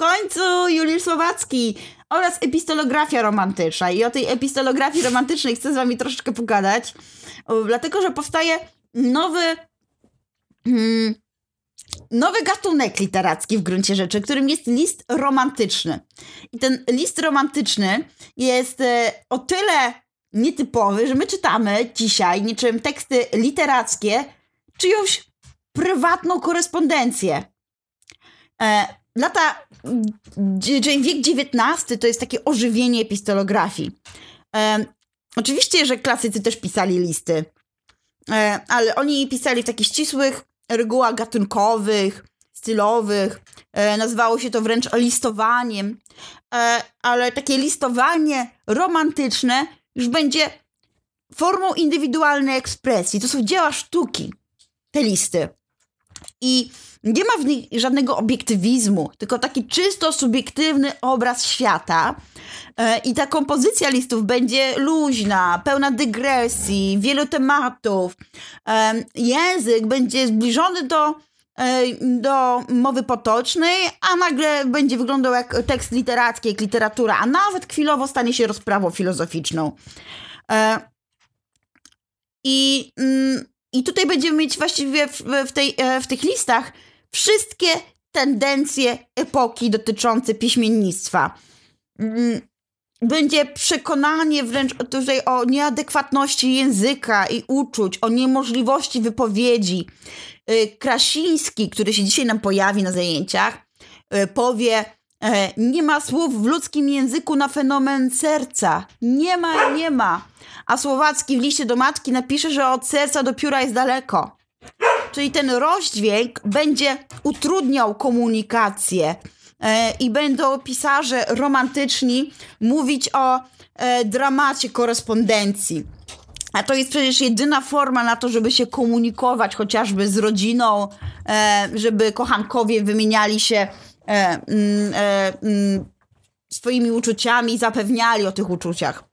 końcu Juliusz Słowacki oraz epistolografia romantyczna. I o tej epistolografii romantycznej chcę z wami troszeczkę pogadać, dlatego, że powstaje nowy... Hmm, nowy gatunek literacki w gruncie rzeczy, którym jest list romantyczny. I ten list romantyczny jest e, o tyle nietypowy, że my czytamy dzisiaj niczym teksty literackie czyjąś prywatną korespondencję. Lata, wiek XIX to jest takie ożywienie epistolografii. E, oczywiście, że klasycy też pisali listy, e, ale oni pisali w takich ścisłych regułach gatunkowych, stylowych. E, nazywało się to wręcz listowaniem, e, ale takie listowanie romantyczne już będzie formą indywidualnej ekspresji. To są dzieła sztuki, te listy. I nie ma w nich żadnego obiektywizmu, tylko taki czysto subiektywny obraz świata. E, I ta kompozycja listów będzie luźna, pełna dygresji, wielu tematów. E, język będzie zbliżony do, e, do mowy potocznej, a nagle będzie wyglądał jak tekst literacki, jak literatura, a nawet chwilowo stanie się rozprawą filozoficzną. I, mm, i tutaj będziemy mieć właściwie w, w, tej, w tych listach wszystkie tendencje epoki dotyczące piśmiennictwa. Mm, będzie przekonanie wręcz tutaj o nieadekwatności języka i uczuć, o niemożliwości wypowiedzi. Y, Krasiński, który się dzisiaj nam pojawi na zajęciach, y, powie: e, Nie ma słów w ludzkim języku na fenomen serca. Nie ma, nie ma. A Słowacki w liście do matki napisze, że od serca do pióra jest daleko. Czyli ten rozdźwięk będzie utrudniał komunikację e, i będą pisarze romantyczni mówić o e, dramacie korespondencji. A to jest przecież jedyna forma na to, żeby się komunikować chociażby z rodziną, e, żeby kochankowie wymieniali się mm, mm, swoimi uczuciami, zapewniali o tych uczuciach.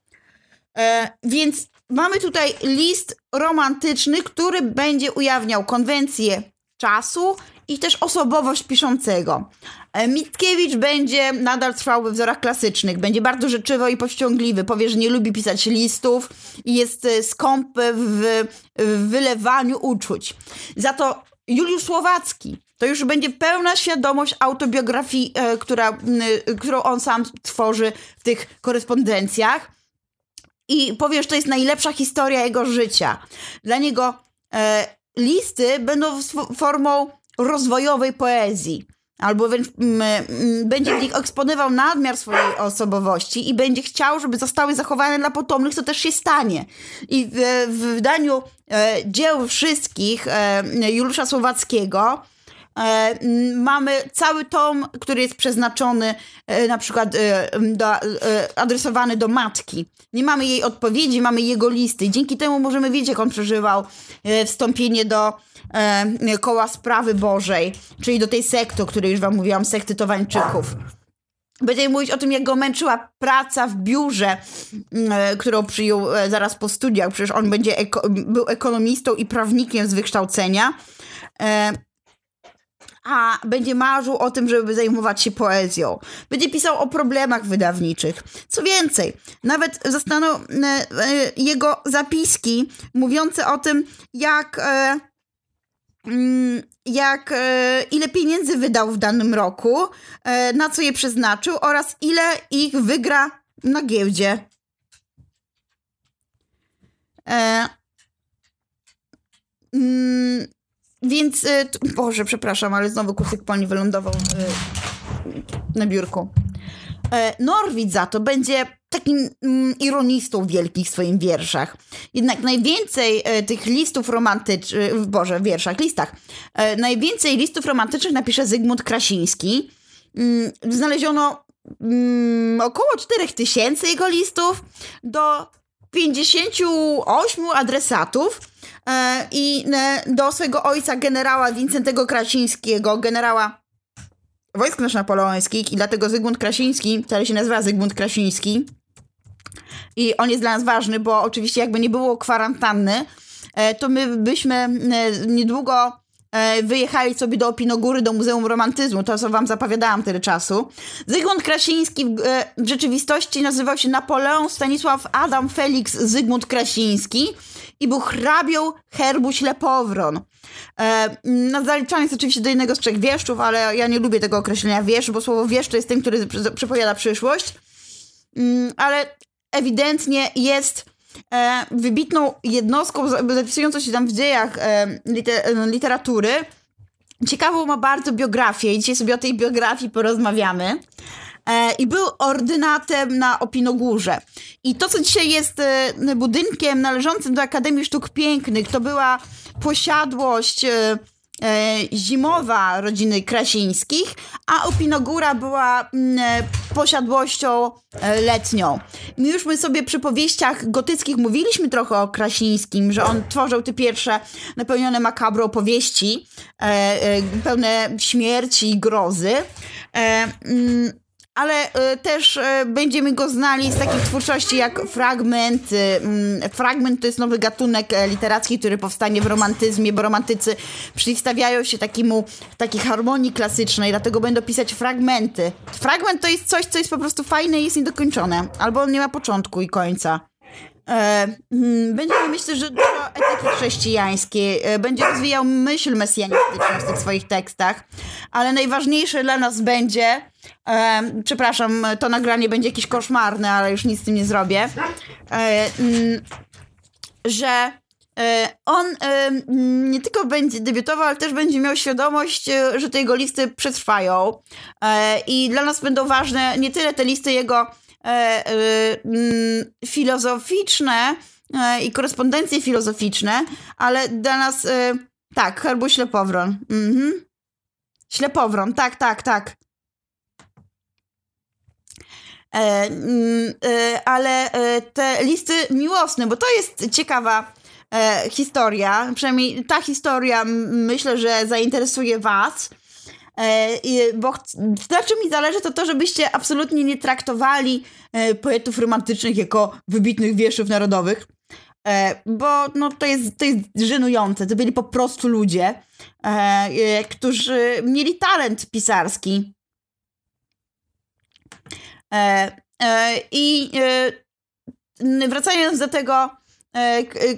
Więc mamy tutaj list romantyczny, który będzie ujawniał konwencję czasu i też osobowość piszącego. E, Mickiewicz będzie nadal trwał we wzorach klasycznych, będzie bardzo rzeczywy i powściągliwy, powie, że nie lubi pisać listów i jest e, skąpy w, w wylewaniu uczuć. Za to Juliusz Słowacki to już będzie pełna świadomość autobiografii, e, która, którą on sam tworzy w tych korespondencjach i powiesz, to jest najlepsza historia jego życia. Dla niego e, listy będą formą rozwojowej poezji. Albo wręcz m, m, będzie w nich eksponował nadmiar swojej osobowości i będzie chciał, żeby zostały zachowane dla potomnych, co też się stanie. I w, w wydaniu e, dzieł wszystkich e, Juliusza Słowackiego mamy cały tom, który jest przeznaczony e, na przykład e, do, adresowany do matki. Nie mamy jej odpowiedzi, mamy jego listy. Dzięki temu możemy wiedzieć, jak on przeżywał wstąpienie do koła sprawy Bożej, czyli do tej sekty, o której już wam mówiłam, sekty Towańczyków. Będziemy mówić o tym, jak go męczyła praca w biurze, którą przyjął zaraz po studiach. Przecież on będzie był ekonomistą i prawnikiem z wykształcenia a będzie marzył o tym, żeby zajmować się poezją. Będzie pisał o problemach wydawniczych. Co więcej, nawet zostaną e, e, jego zapiski mówiące o tym, jak. E, mm, jak ile pieniędzy wydał w danym roku, na co je przeznaczył oraz ile ich wygra na giełdzie. Mm, więc, y, Boże, przepraszam, ale znowu kucyk pani wylądował y, na biurku. E, Norwid za to będzie takim mm, ironistą wielkich w swoim wierszach. Jednak najwięcej e, tych listów romantycznych, Boże, wierszach, listach, e, najwięcej listów romantycznych napisze Zygmunt Krasiński. Mm, znaleziono mm, około 4000 jego listów do 58 adresatów E, i e, do swojego ojca generała Wincentego Krasińskiego, generała wojsk napoleońskich i dlatego Zygmunt Krasiński, wcale się nazywa Zygmunt Krasiński i on jest dla nas ważny, bo oczywiście jakby nie było kwarantanny, e, to my byśmy niedługo e, wyjechali sobie do Opinogóry, do Muzeum Romantyzmu, to co wam zapowiadałam tyle czasu. Zygmunt Krasiński w rzeczywistości nazywał się Napoleon Stanisław Adam Felix Zygmunt Krasiński i był hrabią herbu Ślepowron. E, no, zaliczany jest oczywiście do jednego z trzech wieszczów, ale ja nie lubię tego określenia wiesz, bo słowo wieszcz to jest ten, który przepowiada przyszłość. Mm, ale ewidentnie jest e, wybitną jednostką zapisującą się tam w dziejach e, liter literatury. Ciekawą ma bardzo biografię i dzisiaj sobie o tej biografii porozmawiamy. E, I był ordynatem na Opinogórze. I to, co dzisiaj jest e, budynkiem należącym do Akademii Sztuk Pięknych, to była posiadłość e, zimowa rodziny Krasińskich, a Opinogóra była mm, posiadłością letnią. My już my sobie przy powieściach gotyckich mówiliśmy trochę o Krasińskim, że on tworzył te pierwsze napełnione makabrą opowieści, pełne śmierci i grozy. Mm, ale y, też y, będziemy go znali z takich twórczości jak Fragment. Y, fragment to jest nowy gatunek e, literacki, który powstanie w romantyzmie, bo romantycy przeciwstawiają się takiemu, takiej harmonii klasycznej, dlatego będą pisać fragmenty. Fragment to jest coś, co jest po prostu fajne i jest niedokończone, albo on nie ma początku i końca. E, mm, będziemy myślę, że dużo etyki chrześcijańskiej, e, będzie rozwijał myśl mesjanistyczną w tych swoich tekstach, ale najważniejsze dla nas będzie, e, przepraszam, to nagranie będzie jakieś koszmarne, ale już nic z tym nie zrobię, mm, że on e, nie tylko będzie debiutował, ale też będzie miał świadomość, że te jego listy przetrwają. I dla nas będą ważne nie tyle te listy jego mm, filozoficzne e, i korespondencje filozoficzne, ale dla nas tak, herbu ślepowron. Mhm. Ślepowron, tak, tak, tak. E, mm, e, ale e, te listy miłosne, bo to jest ciekawa historia, przynajmniej ta historia myślę, że zainteresuje Was. E, bo na czym mi zależy, to to, żebyście absolutnie nie traktowali e, poetów romantycznych jako wybitnych wierszów narodowych, e, bo no, to, jest, to jest żenujące. To byli po prostu ludzie, którzy mieli talent pisarski. I wracając do tego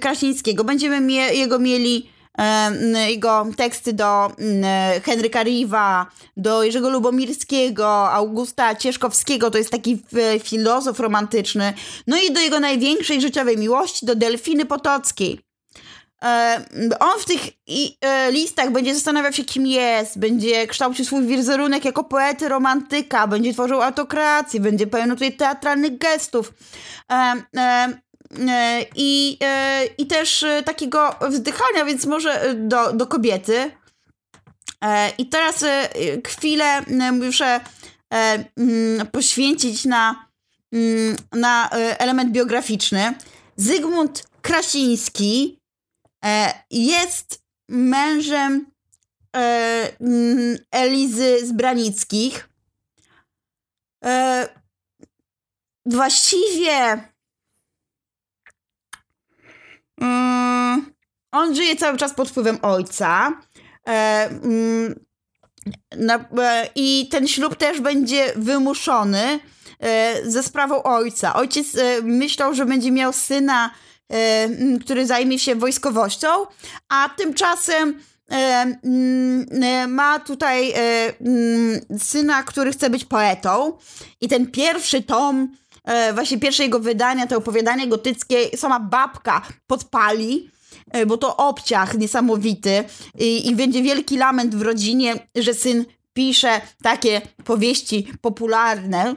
Krasińskiego, będziemy jego mieli jego teksty do Henryka Riva, do Jerzego Lubomirskiego, Augusta Cieszkowskiego, to jest taki filozof romantyczny, no i do jego największej życiowej miłości, do Delfiny Potockiej. On w tych e, listach będzie zastanawiał się, kim jest, będzie kształcił swój wizerunek jako poety romantyka, będzie tworzył autokrację, będzie pełnił tutaj teatralnych gestów. E, i, e, i też e, takiego wzdychania, więc może do, do kobiety. I teraz chwilę muszę mm, poświęcić na, mm, na element biograficzny. Zygmunt Krasiński jest mężem mm, Elizy Zbranickich. Właściwie Mm, on żyje cały czas pod wpływem ojca. E, mm, na, e, I ten ślub też będzie wymuszony e, ze sprawą ojca. Ojciec e, myślał, że będzie miał syna, e, który zajmie się wojskowością, a tymczasem e, ma tutaj syna, który chce być poetą. I ten pierwszy tom e, właśnie pierwsze jego wydania, to opowiadanie gotyckie, sama babka podpali, e, bo to obciach niesamowity I, i będzie wielki lament w rodzinie, że syn pisze takie powieści popularne.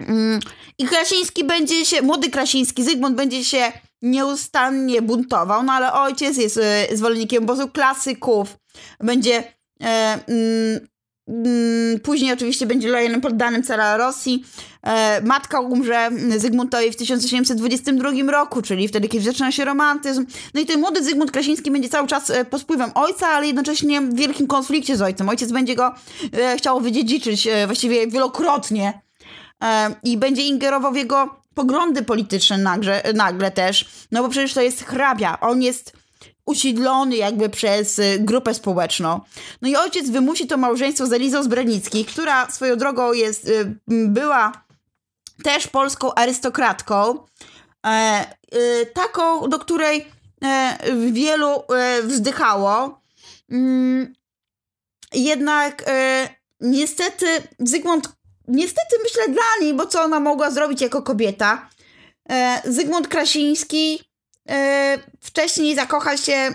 Mm, I Krasiński będzie się, młody Krasiński, Zygmunt będzie się nieustannie buntował, no ale ojciec jest e, zwolennikiem obozu klasyków, będzie Mm, później oczywiście będzie lojalnym poddanym cara Rosji. E, matka umrze Zygmuntowi w 1822 roku, czyli wtedy, kiedy zaczyna się romantyzm. No i ten młody Zygmunt Krasiński będzie cały czas e, pod wpływem ojca, ale jednocześnie w wielkim konflikcie z ojcem. Ojciec będzie go e, chciał wydziedziczyć właściwie wielokrotnie i będzie ingerował w jego poglądy polityczne nagle, nagle też, no bo przecież to jest hrabia. On jest usiedlony jakby przez y, grupę społeczną. No i ojciec wymusi to małżeństwo z Elizą Zbranicki, która swoją drogą jest, y, była też polską arystokratką, e, y, taką, do której e, wielu e, wzdychało. Mm, jednak niestety Zygmunt, niestety myślę dla niej, bo co ona mogła zrobić jako kobieta, Zygmunt Krasiński wcześniej zakocha się,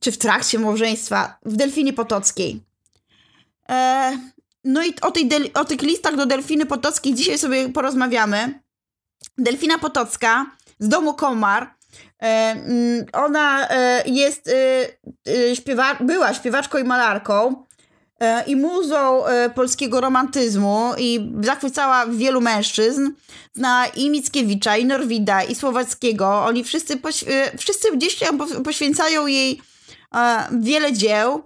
czy w trakcie małżeństwa, w Delfinie Potockiej. No i o, tej o tych listach do Delfiny Potockiej dzisiaj sobie porozmawiamy. Delfina Potocka z domu Komar. Mm, ona e, jest e, e, śpiewa była śpiewaczką i malarką i muzą polskiego romantyzmu i zachwycała wielu mężczyzn. Zna i Mickiewicza, i Norwida, i Słowackiego. Oni wszyscy, wszyscy gdzieś tam poświęcają jej wiele dzieł.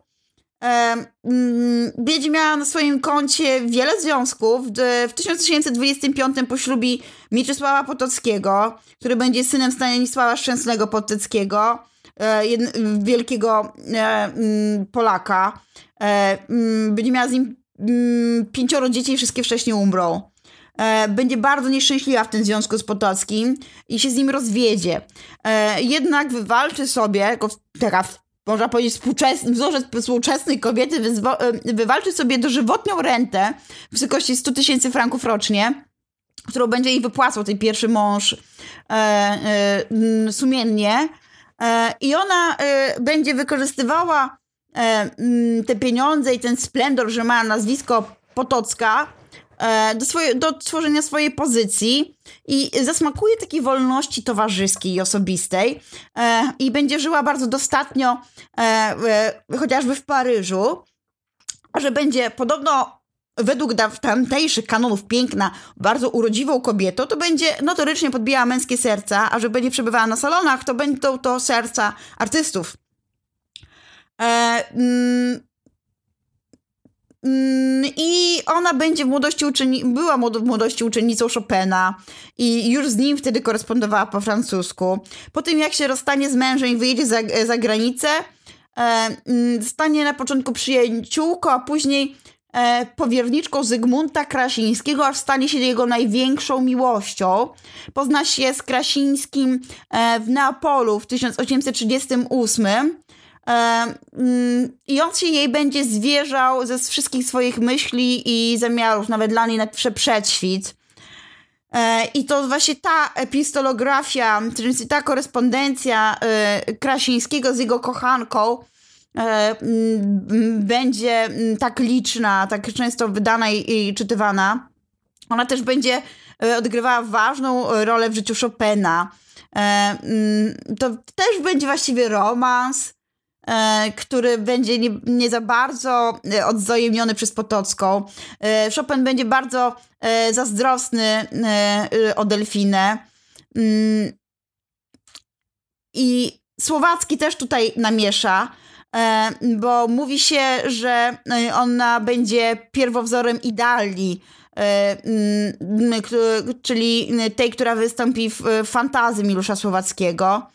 Będzie miała na swoim koncie wiele związków. W 1925 poślubi Mieczysława Potockiego, który będzie synem Stanisława Szczęsnego Potockiego, e, wielkiego e, mm, Polaka. E, mm, będzie miała z nim mm, pięcioro dzieci i wszystkie wcześniej umrą. Będzie bardzo nieszczęśliwa w tym związku z Potockim i się z nim rozwiedzie. Jednak wywalczy sobie, jako taka można powiedzieć, współczesny, wzorzec współczesnej kobiety wywalczy sobie dożywotnią rentę w wysokości 100 tysięcy franków rocznie, którą będzie jej wypłacał ten pierwszy mąż e, e, sumiennie. E, I ona e, będzie wykorzystywała e, te pieniądze i ten splendor, że ma nazwisko Potocka, do, swoje, do tworzenia swojej pozycji i zasmakuje takiej wolności towarzyskiej i osobistej i będzie żyła bardzo dostatnio chociażby w Paryżu, że będzie podobno według tamtejszych kanonów piękna bardzo urodziwą kobietą, to będzie notorycznie podbijała męskie serca, a że będzie przebywała na salonach, to będą to serca artystów. E, mm, Mm, I ona będzie w młodości uczenni- była w młodości uczennicą Chopina i już z nim wtedy korespondowała po francusku. Po tym jak się rozstanie z mężem i wyjedzie za, za granicę, e, mm, stanie na początku przyjaciółką, a później powierniczką Zygmunta Krasińskiego, aż stanie się jego największą miłością. Pozna się z Krasińskim e, w Neapolu w 1838 Mm, I on się jej będzie zwierzał ze wszystkich swoich myśli i zamiarów, nawet dla niej na prześwit. E, I to właśnie ta epistolografia, czyli ta korespondencja e, Krasińskiego z jego kochanką e, będzie mm, tak liczna, tak często wydana i czytywana. Ona też będzie odgrywała ważną rolę w życiu Chopina. To też będzie właściwie romans, E, który będzie nie, nie, za bardzo e, odzajemniony przez Potocką. E, Chopin będzie bardzo zazdrosny o Delfinę. Mm. I Słowacki też tutaj namiesza, bo mówi się, że ona będzie pierwowzorem idealni, mm, czyli tej, która wystąpi w fantazji Milusza Słowackiego.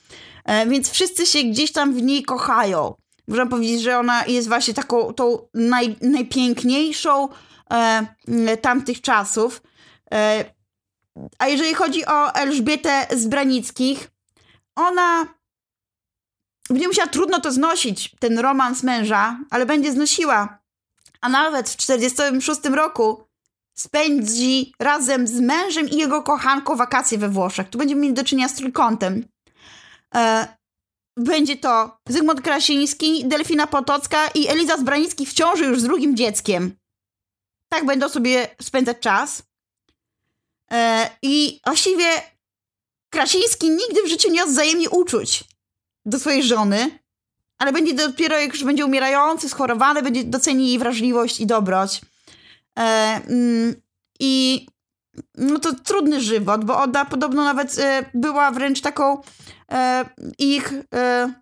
E, więc wszyscy się gdzieś tam w niej kochają. Można powiedzieć, że ona jest właśnie taką tą naj, najpiękniejszą e, tamtych czasów. E, a jeżeli chodzi o Elżbietę z Branickich, ona będzie musiała trudno to znosić, ten romans męża, ale będzie znosiła. A nawet w 46 roku spędzi razem z mężem i jego kochanką wakacje we Włoszech. Tu będziemy mieli do czynienia z trójkątem. E, będzie to Zygmunt Krasiński, Delfina Potocka i Eliza Zbranicki w ciąży już z drugim dzieckiem. Tak będą sobie spędzać czas. E, I właściwie Krasiński nigdy w życiu nie odwzajemni uczuć do swojej żony, ale będzie dopiero jak już będzie umierający, schorowany, będzie doceni jej wrażliwość i dobroć. E, mm, I no to trudny żywot, bo Oda podobno nawet e, była wręcz taką e, ich, e,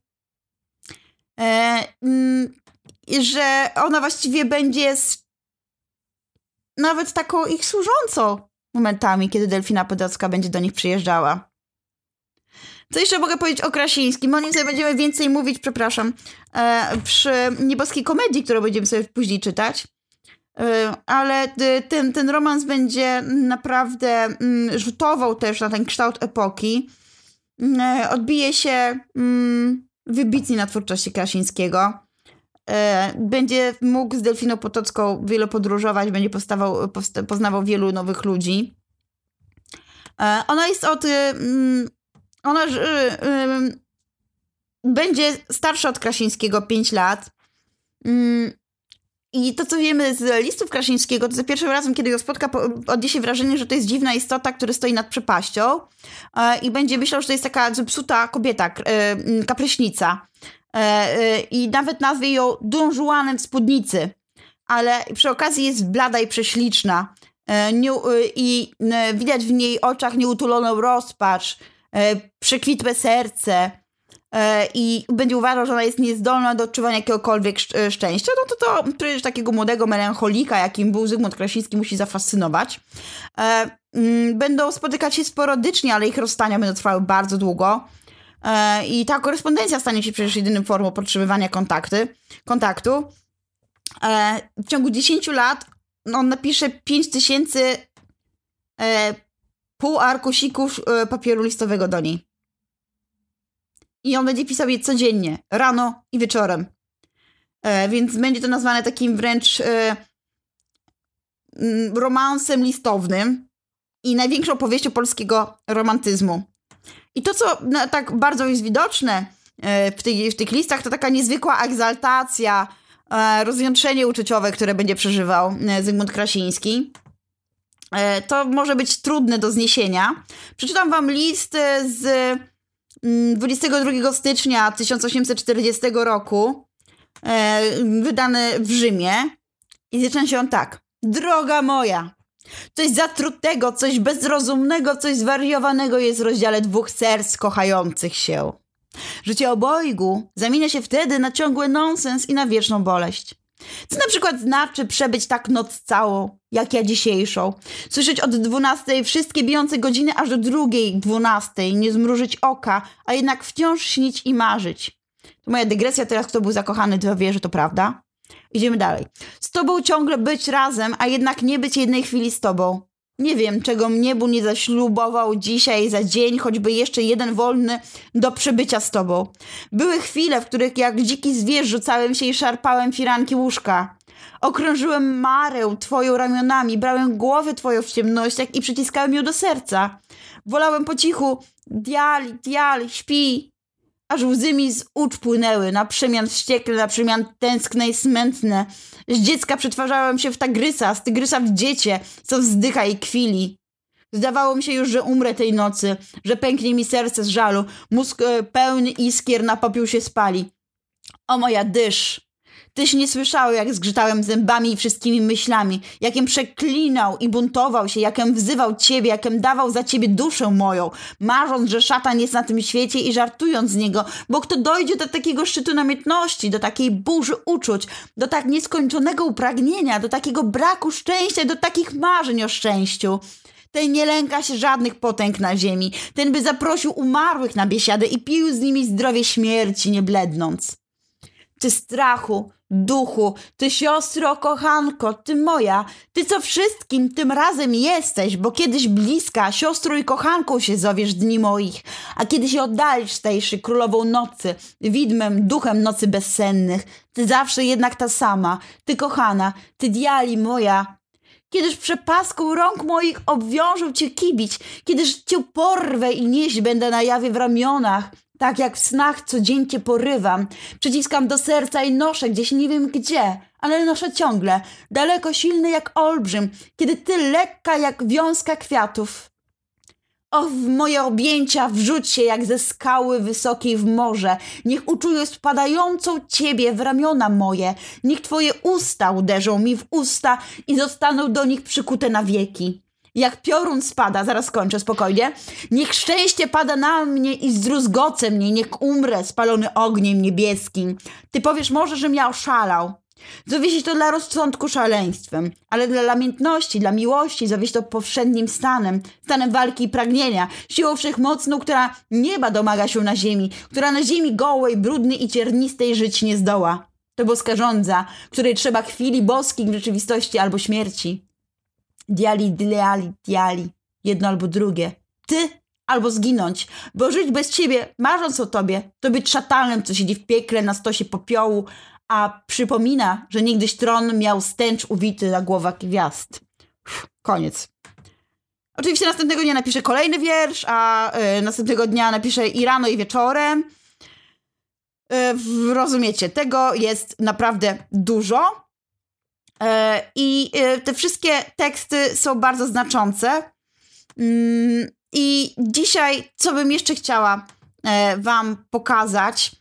e mm, że ona właściwie będzie z, nawet taką ich służącą momentami, kiedy Delfina Podocka będzie do nich przyjeżdżała. Co jeszcze mogę powiedzieć o Krasińskim? O nim sobie będziemy więcej mówić, przepraszam, e, przy nieboskiej komedii, którą będziemy sobie później czytać. E, ale ten, ten romans będzie naprawdę mm, rzutował też na ten kształt epoki. E, odbije się mm, wybitnie na twórczości Krasińskiego. E, będzie mógł z Delfiną Potocką wiele podróżować, będzie postawał, poznawał wielu nowych ludzi. E, ona jest od. Ona będzie starsza od Krasińskiego 5 lat. Mm, I to, co wiemy z listów Krasińskiego, to za pierwszym razem, kiedy go spotka, odniesie wrażenie, że to jest dziwna istota, która stoi nad przepaścią e, i będzie myślał, że to jest taka zepsuta kobieta, kapryśnica. I nawet nazwie ją Don w spódnicy. Ale przy okazji jest blada i prześliczna. E, e, i e, widać w niej oczach nieutuloną rozpacz, przekwitłe serce i będzie uważał, że ona jest niezdolna do odczuwania jakiegokolwiek szczęścia, no to to przecież takiego młodego melancholika, jakim był Zygmunt Krasiński, musi zafascynować. Mm, będą spotykać się sporadycznie, ale ich rozstania będą trwały bardzo długo. I ta korespondencja stanie się przecież jedynym formą podtrzymywania kontakty, kontaktu. W ciągu 10 lat on napisze 5000 e, pół arkusików e, papieru listowego do niej. I on będzie pisał je codziennie, rano i wieczorem. E, więc będzie to nazwane takim wręcz e, romansem listownym i największą powieścią polskiego romantyzmu. I to, co no, tak bardzo jest widoczne e, w, w tych listach, to taka niezwykła egzaltacja, E, rozjątrzenie uczuciowe, które będzie przeżywał Zygmunt Krasiński. E, to może być trudne do zniesienia. Przeczytam wam list z 22 mm, stycznia 1840 roku, wydany w Rzymie. I zaczyna się on tak. Droga moja, coś zatrutego, coś bezrozumnego, coś zwariowanego jest w rozdziale dwóch serc kochających się. Życie obojgu zamienia się wtedy na ciągły nonsens i na wieczną boleść. Co na przykład znaczy przebyć tak noc całą, jak ja dzisiejszą? Słyszeć od dwunastej wszystkie bijące godziny aż do drugiej dwunastej, nie zmrużyć oka, a jednak wciąż śnić i marzyć. To moja dygresja teraz, kto był zakochany, to wie, że to prawda. Idziemy dalej. Z tobą ciągle być razem, a jednak nie być jednej chwili z tobą. Nie wiem, czego mnie bu nie zaślubował dzisiaj za dzień, choćby jeszcze jeden wolny do przybycia z tobą. Były chwile, w których jak dziki zwierz rzucałem się i szarpałem firanki łóżka. Okrążyłem Marę twoją ramionami, brałem głowę twoją w ciemnościach i przyciskałem ją do serca. Wolałem po cichu, dial, dial, śpi, aż łzy mi z ucz płynęły, na przemian wściekle, na przemian tęskne i smętne. Z dziecka przetwarzałem się w tygrysa, z tygrysa w dziecię, co wzdycha i kwili. Zdawało mi się już, że umrę tej nocy, że pęknie mi serce z żalu, mózg e, pełny iskier na popiół się spali. O moja dysz! Tyś nie słyszał, jak zgrzytałem zębami i wszystkimi myślami, jakiem przeklinał i buntował się, jakem wzywał ciebie, jakem dawał za ciebie duszę moją, marząc, że szatan jest na tym świecie i żartując z niego, bo kto dojdzie do takiego szczytu namiętności, do takiej burzy uczuć, do tak nieskończonego upragnienia, do takiego braku szczęścia, do takich marzeń o szczęściu. Ten nie lęka się żadnych potęg na ziemi. Ten by zaprosił umarłych na biesiadę i pił z nimi zdrowie śmierci, nie blednąc. Ty strachu, duchu, ty siostro, kochanko, ty moja, ty co wszystkim tym razem jesteś, bo kiedyś bliska, siostrą i kochanką się zowiesz dni moich, a kiedy się oddalisz stajszy królową nocy, widmem, duchem nocy bezsennych, ty zawsze jednak ta sama, ty kochana, ty diali moja, Kiedyż przepaską rąk moich obwiążę cię kibić, kiedyż cię porwę i nieść będę na jawie w ramionach, tak jak w snach co dzień cię porywam, przyciskam do serca i noszę gdzieś nie wiem gdzie, ale noszę ciągle, daleko silny jak olbrzym, kiedy ty lekka jak wiązka kwiatów. O, w moje objęcia wrzuć się jak ze skały wysokiej w morze. Niech uczuję spadającą ciebie w ramiona moje. Niech twoje usta uderzą mi w usta i zostaną do nich przykute na wieki. Jak piorun spada, zaraz kończę spokojnie. Niech szczęście pada na mnie i zdruzgoce mnie, niech umrę spalony ogniem niebieskim. Ty powiesz może, że ja oszalał. Zawieść to dla rozsądku szaleństwem, ale dla namiętności, dla miłości zawieść to powszednim stanem, stanem walki i pragnienia, siłą wszechmocną, która nieba domaga się na ziemi, która na ziemi gołej, brudnej i ciernistej żyć nie zdoła. To boska żądza, której trzeba chwili boskich w rzeczywistości albo śmierci. Diali, diali, diali, jedno albo drugie. Ty albo zginąć, bo żyć bez ciebie, marząc o tobie, to być szatanem, co siedzi w piekle na stosie popiołu, a przypomina, że niegdyś tron miał stęcz uwity na głowach gwiazd. Koniec. Oczywiście następnego dnia napiszę kolejny wiersz, a y, następnego dnia napiszę i rano, i wieczorem. Y, rozumiecie, tego jest naprawdę dużo. Y, I te wszystkie teksty są bardzo znaczące. Mm, I dzisiaj, co bym jeszcze chciała Wam pokazać,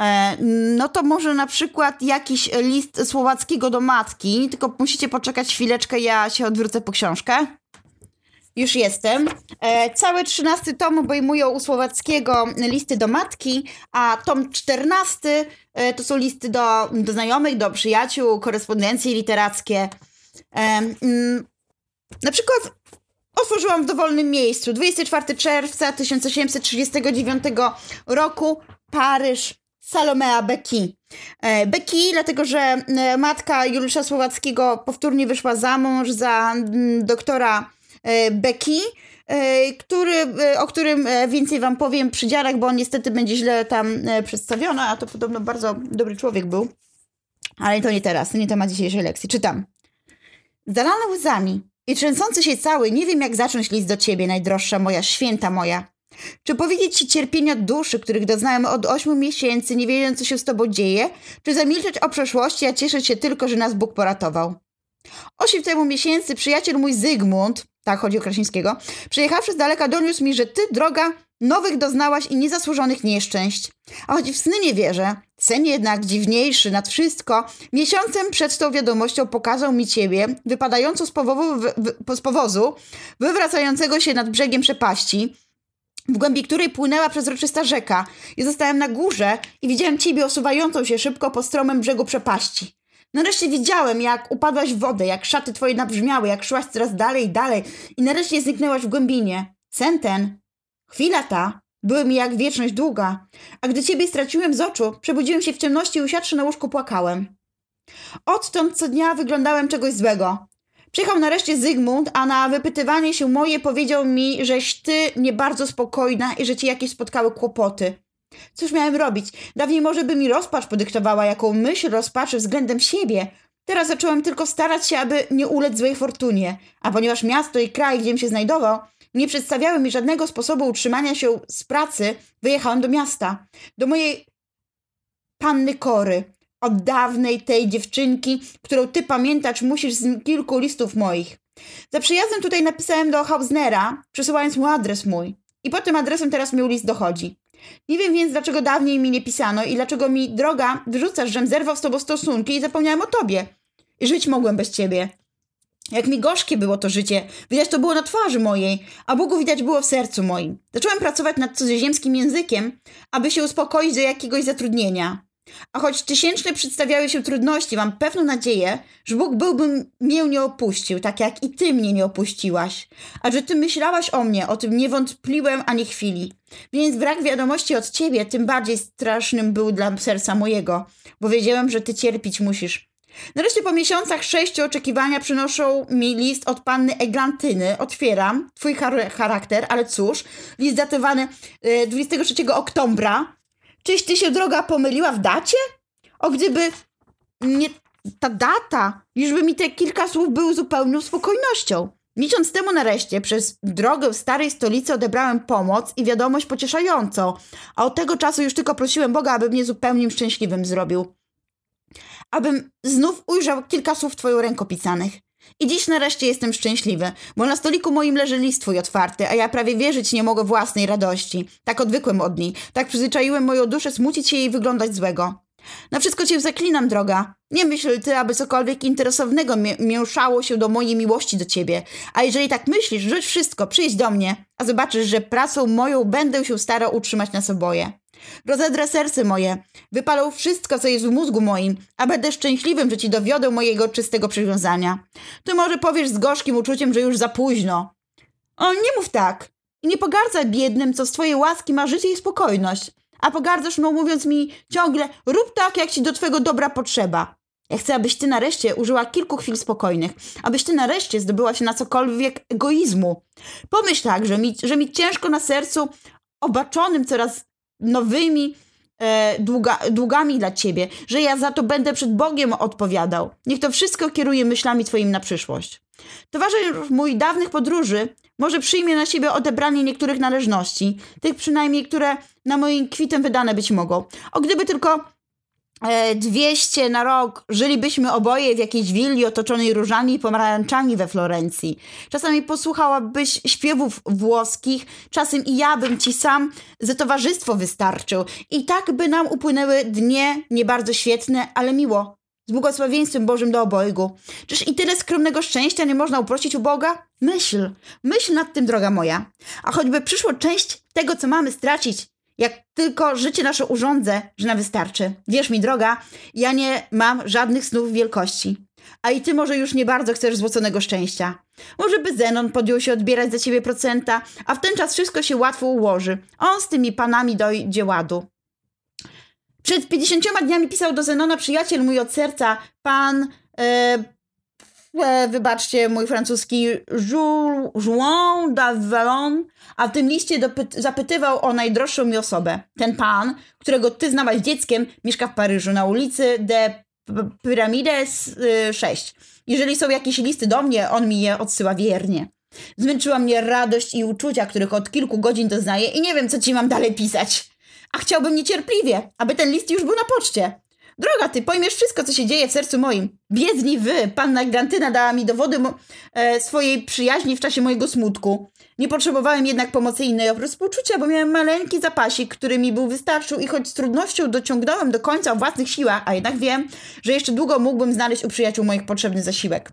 E, no to może na przykład jakiś list słowackiego do matki, tylko musicie poczekać chwileczkę, ja się odwrócę po książkę. Już jestem. E, cały trzynasty tom obejmuje u Słowackiego listy do matki, a tom czternasty e, to są listy do, do znajomych, do przyjaciół, korespondencje literackie. E, mm, na przykład otworzyłam w dowolnym miejscu 24 czerwca 1839 roku Paryż, Salomea Beki. E, Beki, dlatego że e, matka Juliusza Słowackiego powtórnie wyszła za mąż za doktora e, Beki, który, o którym więcej wam powiem przy dziarach, bo on niestety będzie źle tam przedstawiony, a to podobno bardzo dobry człowiek był. Ale to nie teraz, to nie temat dzisiejszej lekcji. Czytam. Zalany łzami i trzęsący się cały, nie wiem jak zacząć list do ciebie, najdroższa moja, święta moja. Czy powiedzieć ci cierpienia duszy, których doznałem od ośmiu miesięcy, nie wiedząc, co się z tobą dzieje? Czy zamilczeć o przeszłości, a cieszyć się tylko, że nas Bóg poratował? Osiem temu miesięcy przyjaciel mój Zygmunt, tak chodzi o Krasińskiego, przyjechawszy z daleka doniósł mi, że ty, droga, nowych doznałaś i niezasłużonych nieszczęść. A choć w sny nie wierzę, sen jednak dziwniejszy nad wszystko, miesiącem przed tą wiadomością pokazał mi ciebie, wypadającą z, powozu, z powozu, wywracającego się nad brzegiem przepaści, w głębi której płynęła przezroczysta rzeka. I zostałem na górze i widziałem ciebie osuwającą się szybko po stromym brzegu przepaści. Nareszcie widziałem, jak upadłaś w wodę, jak szaty twoje nabrzmiały, jak szłaś coraz dalej i dalej i nareszcie zniknęłaś w głębinie. Sen ten, chwila ta, były mi jak wieczność długa, a gdy ciebie straciłem z oczu, przebudziłem się w ciemności i usiadłszy na łóżku płakałem. Odtąd co dnia wyglądałem czegoś złego. Przyjechał nareszcie Zygmunt, a na wypytywanie się moje powiedział mi, żeś ty nie bardzo spokojna i że ci jakieś spotkały kłopoty. Cóż miałem robić? Dawniej może by mi rozpacz podyktowała, jaką myśl rozpaczy względem siebie. Teraz zacząłem tylko starać się, aby nie ulec złej fortunie. A ponieważ miasto i kraj, gdziem się znajdował, nie przedstawiały mi żadnego sposobu utrzymania się z pracy, wyjechałem do miasta. Do mojej panny Kory, od dawnej tej dziewczynki, którą ty pamiętać musisz z kilku listów moich. Za przyjazdem tutaj napisałem do Hausnera, przesyłając mu adres mój. I pod tym adresem teraz mi list dochodzi. Nie wiem więc, dlaczego dawniej mi nie pisano i dlaczego mi, droga, wyrzucasz, żem zerwał z tobą stosunki i zapomniałem o tobie. I żyć mogłem bez ciebie. Jak mi gorzkie było to życie, widać to było na twarzy mojej, a Bogu widać było w sercu moim. Zacząłem pracować nad cudzoziemskim językiem, aby się uspokoić do jakiegoś zatrudnienia. A choć tysięczne przedstawiały się trudności, mam pewną nadzieję, że Bóg byłby mnie nie opuścił, tak jak i ty mnie nie opuściłaś. A że ty myślałaś o mnie, o tym nie wątpliłem ani chwili. Więc brak wiadomości od ciebie tym bardziej strasznym był dla serca mojego, bo wiedziałem, że ty cierpić musisz. Nareszcie po miesiącach sześciu oczekiwania przynoszą mi list od panny Eglantyny. Otwieram, twój charakter, ale cóż, list datowany 23 e, oktobra Czyś ty się droga pomyliła w dacie? O gdyby nie ta data, już mi te kilka słów były zupełną spokojnością. Miesiąc temu nareszcie przez drogę w starej stolicy odebrałem pomoc i wiadomość pocieszającą, a od tego czasu już tylko prosiłem Boga, aby mnie zupełnie szczęśliwym zrobił. Abym znów ujrzał kilka słów twoją rękopisanych. I dziś nareszcie jestem szczęśliwy, bo na stoliku moim leży list twój otwarty, a ja prawie wierzyć nie mogę własnej radości. Tak odwykłem od niej, tak przyzwyczaiłem moją duszę smucić się i wyglądać złego. Na wszystko cię zaklinam, droga. Nie myśl ty, aby cokolwiek interesownego mięszało się do mojej miłości do ciebie. A jeżeli tak myślisz, rzuć wszystko, przyjdź do mnie, a zobaczysz, że pracą moją będę się starał utrzymać nas oboje. Rozedrę serce moje, wypalę wszystko, co jest w mózgu moim, a będę szczęśliwym, że ci dowiodę mojego czystego przywiązania. Ty może powiesz z gorzkim uczuciem, że już za późno. O, nie mów tak. I nie pogardzaj biednym, co z twojej łaski ma życie i spokojność. A pogardzasz mną, mówiąc mi ciągle, rób tak, jak ci do twego dobra potrzeba. Ja chcę, abyś ty nareszcie użyła kilku chwil spokojnych, abyś ty nareszcie zdobyła się na cokolwiek egoizmu. Pomyśl tak, że mi, że mi ciężko na sercu, obaczonym coraz nowymi e, długa, długami dla ciebie, że ja za to będę przed Bogiem odpowiadał. Niech to wszystko kieruje myślami twoimi na przyszłość. Towarzysz mój dawnych podróży może przyjmie na siebie odebranie niektórych należności, tych przynajmniej, które na moim kwitem wydane być mogą. O gdyby tylko 200 e, na rok żylibyśmy oboje w jakiejś willi otoczonej różami i pomarańczami we Florencji. Czasami posłuchałabyś śpiewów włoskich, czasem i ja bym ci sam za towarzystwo wystarczył. I tak by nam upłynęły dnie nie bardzo świetne, ale miło. Z błogosławieństwem Bożym do obojgu. Czyż i tyle skromnego szczęścia nie można uprosić u Boga? Myśl, myśl nad tym, droga moja. A choćby przyszło część tego, co mamy stracić, jak tylko życie nasze urządzę, że nam wystarczy. Wierz mi, droga, ja nie mam żadnych snów wielkości. A i ty może już nie bardzo chcesz złoconego szczęścia. Może by Zenon podjął się odbierać za ciebie procenta, a w ten czas wszystko się łatwo ułoży. On z tymi panami dojdzie ładu. Przed 50 dniami pisał do Zenona przyjaciel mój od serca, pan e, wybaczcie mój francuski, Juan d'Avalon, a w tym liście zapytywał o najdroższą mi osobę. Ten pan, którego ty znałaś dzieckiem, mieszka w Paryżu na ulicy de Pyramides 6. Y, Jeżeli są jakieś listy do mnie, on mi je odsyła wiernie. Zmęczyła mnie radość i uczucia, których od kilku godzin doznaję i nie wiem, co ci mam dalej pisać. A chciałbym niecierpliwie, aby ten list już był na poczcie. Droga ty, pojmiesz wszystko, co się dzieje w sercu moim. Biedni wy, panna Grantyna dała mi dowody e, swojej przyjaźni w czasie mojego smutku. Nie potrzebowałem jednak pomocy innej oprócz współczucia, bo miałem maleńki zapasik, który mi był wystarczył i choć z trudnością dociągnąłem do końca o własnych siłach, a jednak wiem, że jeszcze długo mógłbym znaleźć u przyjaciół moich potrzebny zasiłek.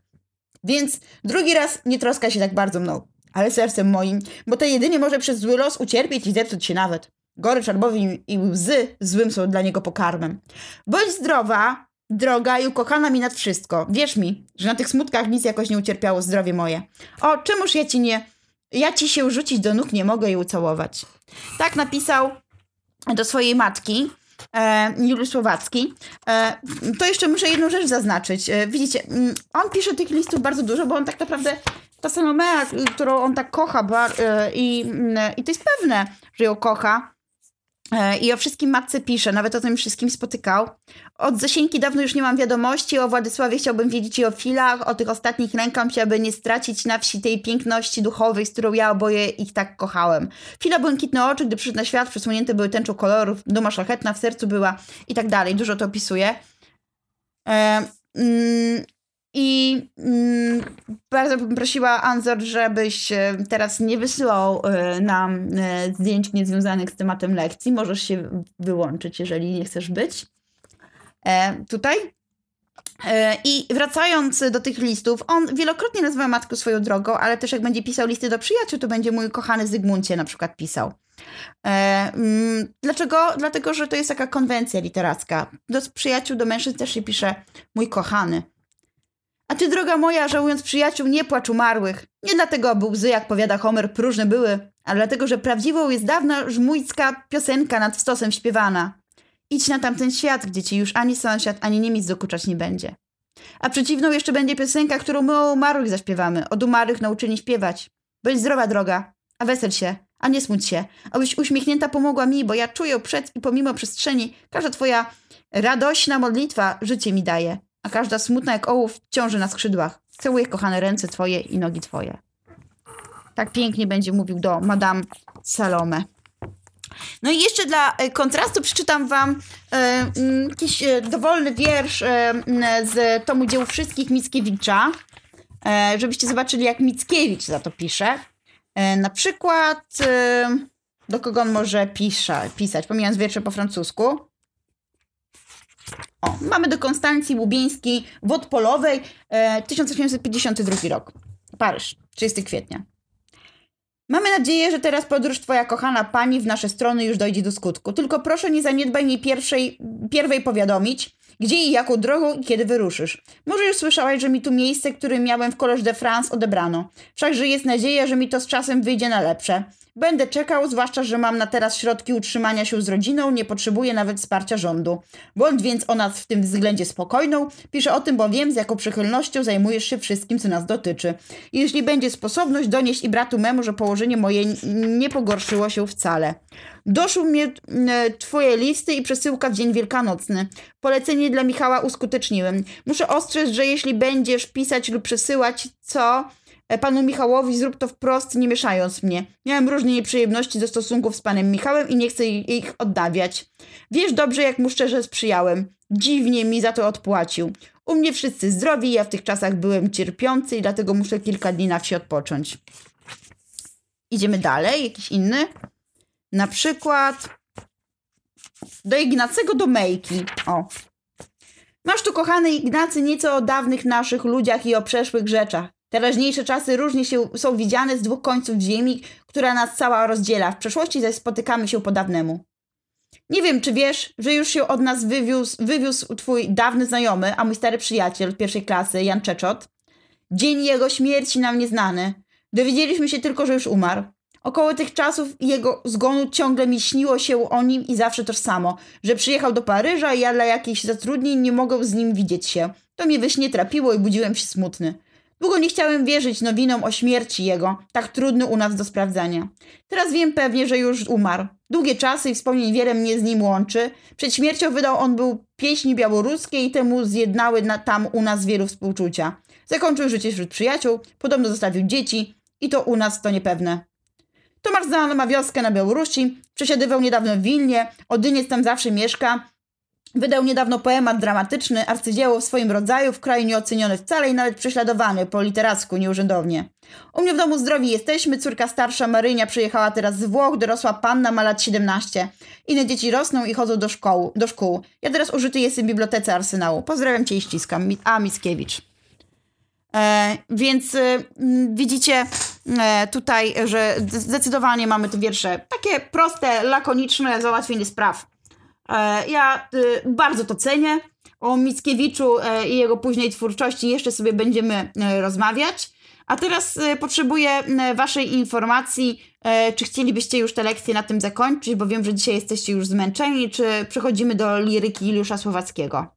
Więc drugi raz nie troska się tak bardzo mną, ale sercem moim, bo to jedynie może przez zły los ucierpieć i zepsuć się nawet. Gorycz, albowi i łzy złym są dla niego pokarmem. Bądź zdrowa, droga i ukochana mi nad wszystko. Wierz mi, że na tych smutkach nic jakoś nie ucierpiało zdrowie moje. O, czemuż ja ci nie... Ja ci się rzucić do nóg nie mogę i ucałować. Tak napisał do swojej matki, e, Juliusz Słowacki. E, to jeszcze muszę jedną rzecz zaznaczyć. E, widzicie, mm, on pisze tych listów bardzo dużo, bo on tak naprawdę ta Salomea, którą on tak kocha bar, e, i, mm, i to jest pewne, że ją kocha, I o wszystkim matce pisze, nawet o tym wszystkim spotykał. Od Zosieńki dawno już nie mam wiadomości, o Władysławie chciałbym wiedzieć i o filach, o tych ostatnich rękach, aby nie stracić na wsi tej piękności duchowej, z którą ja oboje ich tak kochałem. Fila błękitne oczy, gdy przyszedł na świat, przesłonięte były tęczą kolorów, duma szlachetna w sercu była i tak dalej. Dużo to opisuje. E, mm, i mm, bardzo bym prosiła, Anzor, żebyś e, teraz nie wysyłał y, nam y, zdjęć niezwiązanych z tematem lekcji. Możesz się wyłączyć, jeżeli nie chcesz być e, tutaj. I wracając do tych listów, on wielokrotnie nazywa matkę swoją drogą, ale też jak będzie pisał listy do przyjaciół, to będzie mój kochany Zygmuncie na przykład pisał. E, mm, dlaczego? Dlatego, że to jest taka konwencja literacka. Do przyjaciół, do mężczyzn też się pisze mój kochany. A ty, droga moja, żałując przyjaciół, nie płacz umarłych. Nie dlatego, aby łzy, jak powiada Homer, próżne były, ale dlatego, że prawdziwą jest dawna żmujcka piosenka nad stosem śpiewana. Idź na tamten świat, gdzie ci już ani sąsiad, ani Niemiec dokuczać nie będzie. A przeciwną jeszcze będzie piosenka, którą my o umarłych zaśpiewamy, od umarłych nauczyli śpiewać. Bądź zdrowa, droga, a wesel się, a nie smuć się, abyś uśmiechnięta pomogła mi, bo ja czuję przed i pomimo przestrzeni, każda twoja radośna modlitwa życie mi daje a każda smutna jak ołów ciąży na skrzydłach. Całuję kochane ręce twoje i nogi twoje. Tak pięknie będzie mówił do Madame Salome. No i jeszcze dla e, kontrastu przeczytam wam e, mm, jakiś e, dowolny wiersz e, z tomu dzieł wszystkich Mickiewicza, e, żebyście zobaczyli, jak Mickiewicz za to pisze. E, na przykład, do kogo on może pisze, pisać, pomijając wiersze po francusku. O, mamy do Konstancji Łubieńskiej Wodpolowej, e, 1852 rok. Paryż, 30 kwietnia. Mamy nadzieję, że teraz podróż twoja kochana pani w nasze strony już dojdzie do skutku. Tylko proszę nie zaniedbaj mi pierwszej, pierwej powiadomić, gdzie i jaką drogą i kiedy wyruszysz. Może już słyszałaś, że mi tu miejsce, które miałem w Collège de France odebrano. Wszakże jest nadzieja, że mi to z czasem wyjdzie na lepsze. Będę czekał, zwłaszcza, że mam na teraz środki utrzymania się z rodziną, nie potrzebuję nawet wsparcia rządu. Bądź więc o nas w tym względzie spokojną. Piszę o tym, bo wiem, z jaką przychylnością zajmujesz się wszystkim, co nas dotyczy. Jeśli będzie sposobność, donieść i bratu memu, że położenie moje nie pogorszyło się wcale. Doszły mnie twoje listy i przesyłka w dzień wielkanocny. Polecenie dla Michała uskuteczniłem. Muszę ostrzec, że jeśli będziesz pisać lub przesyłać, co panu Michałowi, zrób to wprost, nie mieszając mnie. Miałem różne nieprzyjemności ze stosunków z panem Michałem i nie chcę ich oddawiać. Wiesz dobrze, jak mu szczerze sprzyjałem. Dziwnie mi za to odpłacił. U mnie wszyscy zdrowi, ja w tych czasach byłem cierpiący i dlatego muszę kilka dni na wsi odpocząć. Idziemy dalej, jakiś inny. Na przykład do Ignacego Domejki. O. Masz tu, kochany Ignacy, nieco o dawnych naszych ludziach i o przeszłych rzeczach. Teraźniejsze czasy różnie się są widziane z dwóch końców ziemi, która nas cała rozdziela. W przeszłości zaś spotykamy się po dawnemu. Nie wiem, czy wiesz, że już się od nas wywiózł, wywiózł twój dawny znajomy, a mój stary przyjaciel pierwszej klasy, Jan Czeczot. Dzień jego śmierci nam nieznany. Dowiedzieliśmy się tylko, że już umarł. Około tych czasów jego zgonu ciągle mi śniło się o nim i zawsze tożsamo, że przyjechał do Paryża i ja dla jakichś zatrudnień nie mogę z nim widzieć się. To mnie we śnie trapiło i budziłem się smutny. Długo nie chciałem wierzyć nowinom o śmierci jego, tak trudny u nas do sprawdzania. Teraz wiem pewnie, że już umarł. Długie czasy i wspomnień wiele mnie z nim łączy. Przed śmiercią wydał on był pieśni białoruskie i temu zjednały na, tam u nas wielu współczucia. Zakończył życie wśród przyjaciół, podobno zostawił dzieci i to u nas to niepewne. Tomasz ma wioskę na Białorusi, przesiadywał niedawno w Wilnie, Odyniec tam zawsze mieszka, Wydał niedawno poemat dramatyczny, arcydzieło w swoim rodzaju, w kraju nieoceniony wcale i nawet prześladowany po literacku, nieurzędownie. U mnie w domu zdrowi jesteśmy, córka starsza Marynia przyjechała teraz z Włoch, dorosła panna ma lat 17. Inne dzieci rosną i chodzą do, szkoły, do szkół. Ja teraz użyty jestem w bibliotece Arsenału. Pozdrawiam cię i ściskam. A. Mickiewicz. E, więc e, widzicie e, tutaj, że zdecydowanie mamy te wiersze takie proste, lakoniczne, załatwienie spraw. E, ja y, bardzo to cenię. O Mickiewiczu e, i jego późnej twórczości jeszcze sobie będziemy e, rozmawiać. A teraz potrzebuję Waszej informacji, czy chcielibyście już te lekcje na tym zakończyć, bo wiem, że dzisiaj jesteście już zmęczeni, czy przechodzimy do liryki Juliusza Słowackiego.